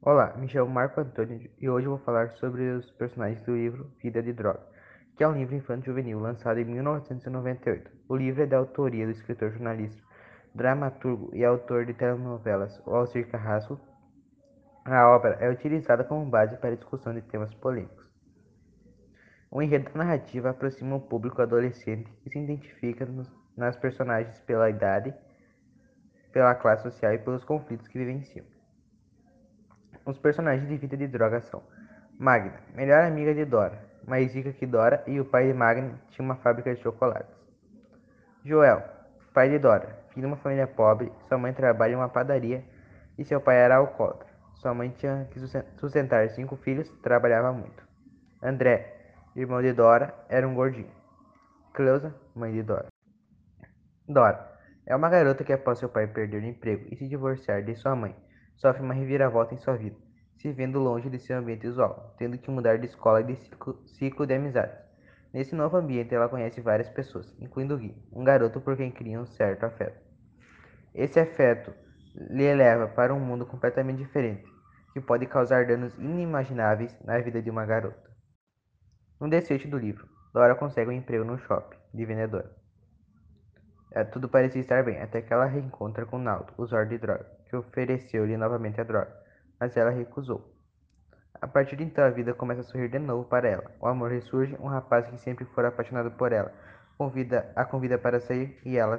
Olá, me chamo Marco Antônio e hoje vou falar sobre os personagens do livro Vida de Droga, que é um livro infanto-juvenil lançado em 1998. O livro é da autoria do escritor jornalista, dramaturgo e autor de telenovelas Walter Carrasco. A obra é utilizada como base para discussão de temas polêmicos. O enredo da narrativa aproxima o público adolescente e se identifica nos, nas personagens pela idade, pela classe social e pelos conflitos que vivenciam. Os personagens de Vida de Droga são Magna, melhor amiga de Dora, mais rica que Dora e o pai de Magna tinha uma fábrica de chocolates. Joel, pai de Dora, filho de uma família pobre, sua mãe trabalha em uma padaria e seu pai era alcoólatra. Sua mãe tinha que sustentar cinco filhos, trabalhava muito. André, irmão de Dora, era um gordinho. Cleusa, mãe de Dora. Dora é uma garota que após seu pai perder o emprego e se divorciar de sua mãe, sofre uma reviravolta em sua vida, se vendo longe de seu ambiente usual, tendo que mudar de escola e de ciclo de amizades. Nesse novo ambiente, ela conhece várias pessoas, incluindo Gui, um garoto por quem cria um certo afeto. Esse afeto lhe leva para um mundo completamente diferente, que pode causar danos inimagináveis na vida de uma garota. No desfecho do livro, Dora consegue um emprego no shopping de vendedora. É, tudo parecia estar bem, até que ela reencontra com Naldo, usuário de droga, que ofereceu-lhe novamente a droga, mas ela recusou. A partir de então, a vida começa a sorrir de novo para ela. O amor ressurge, um rapaz que sempre fora apaixonado por ela convida, a convida para sair e ela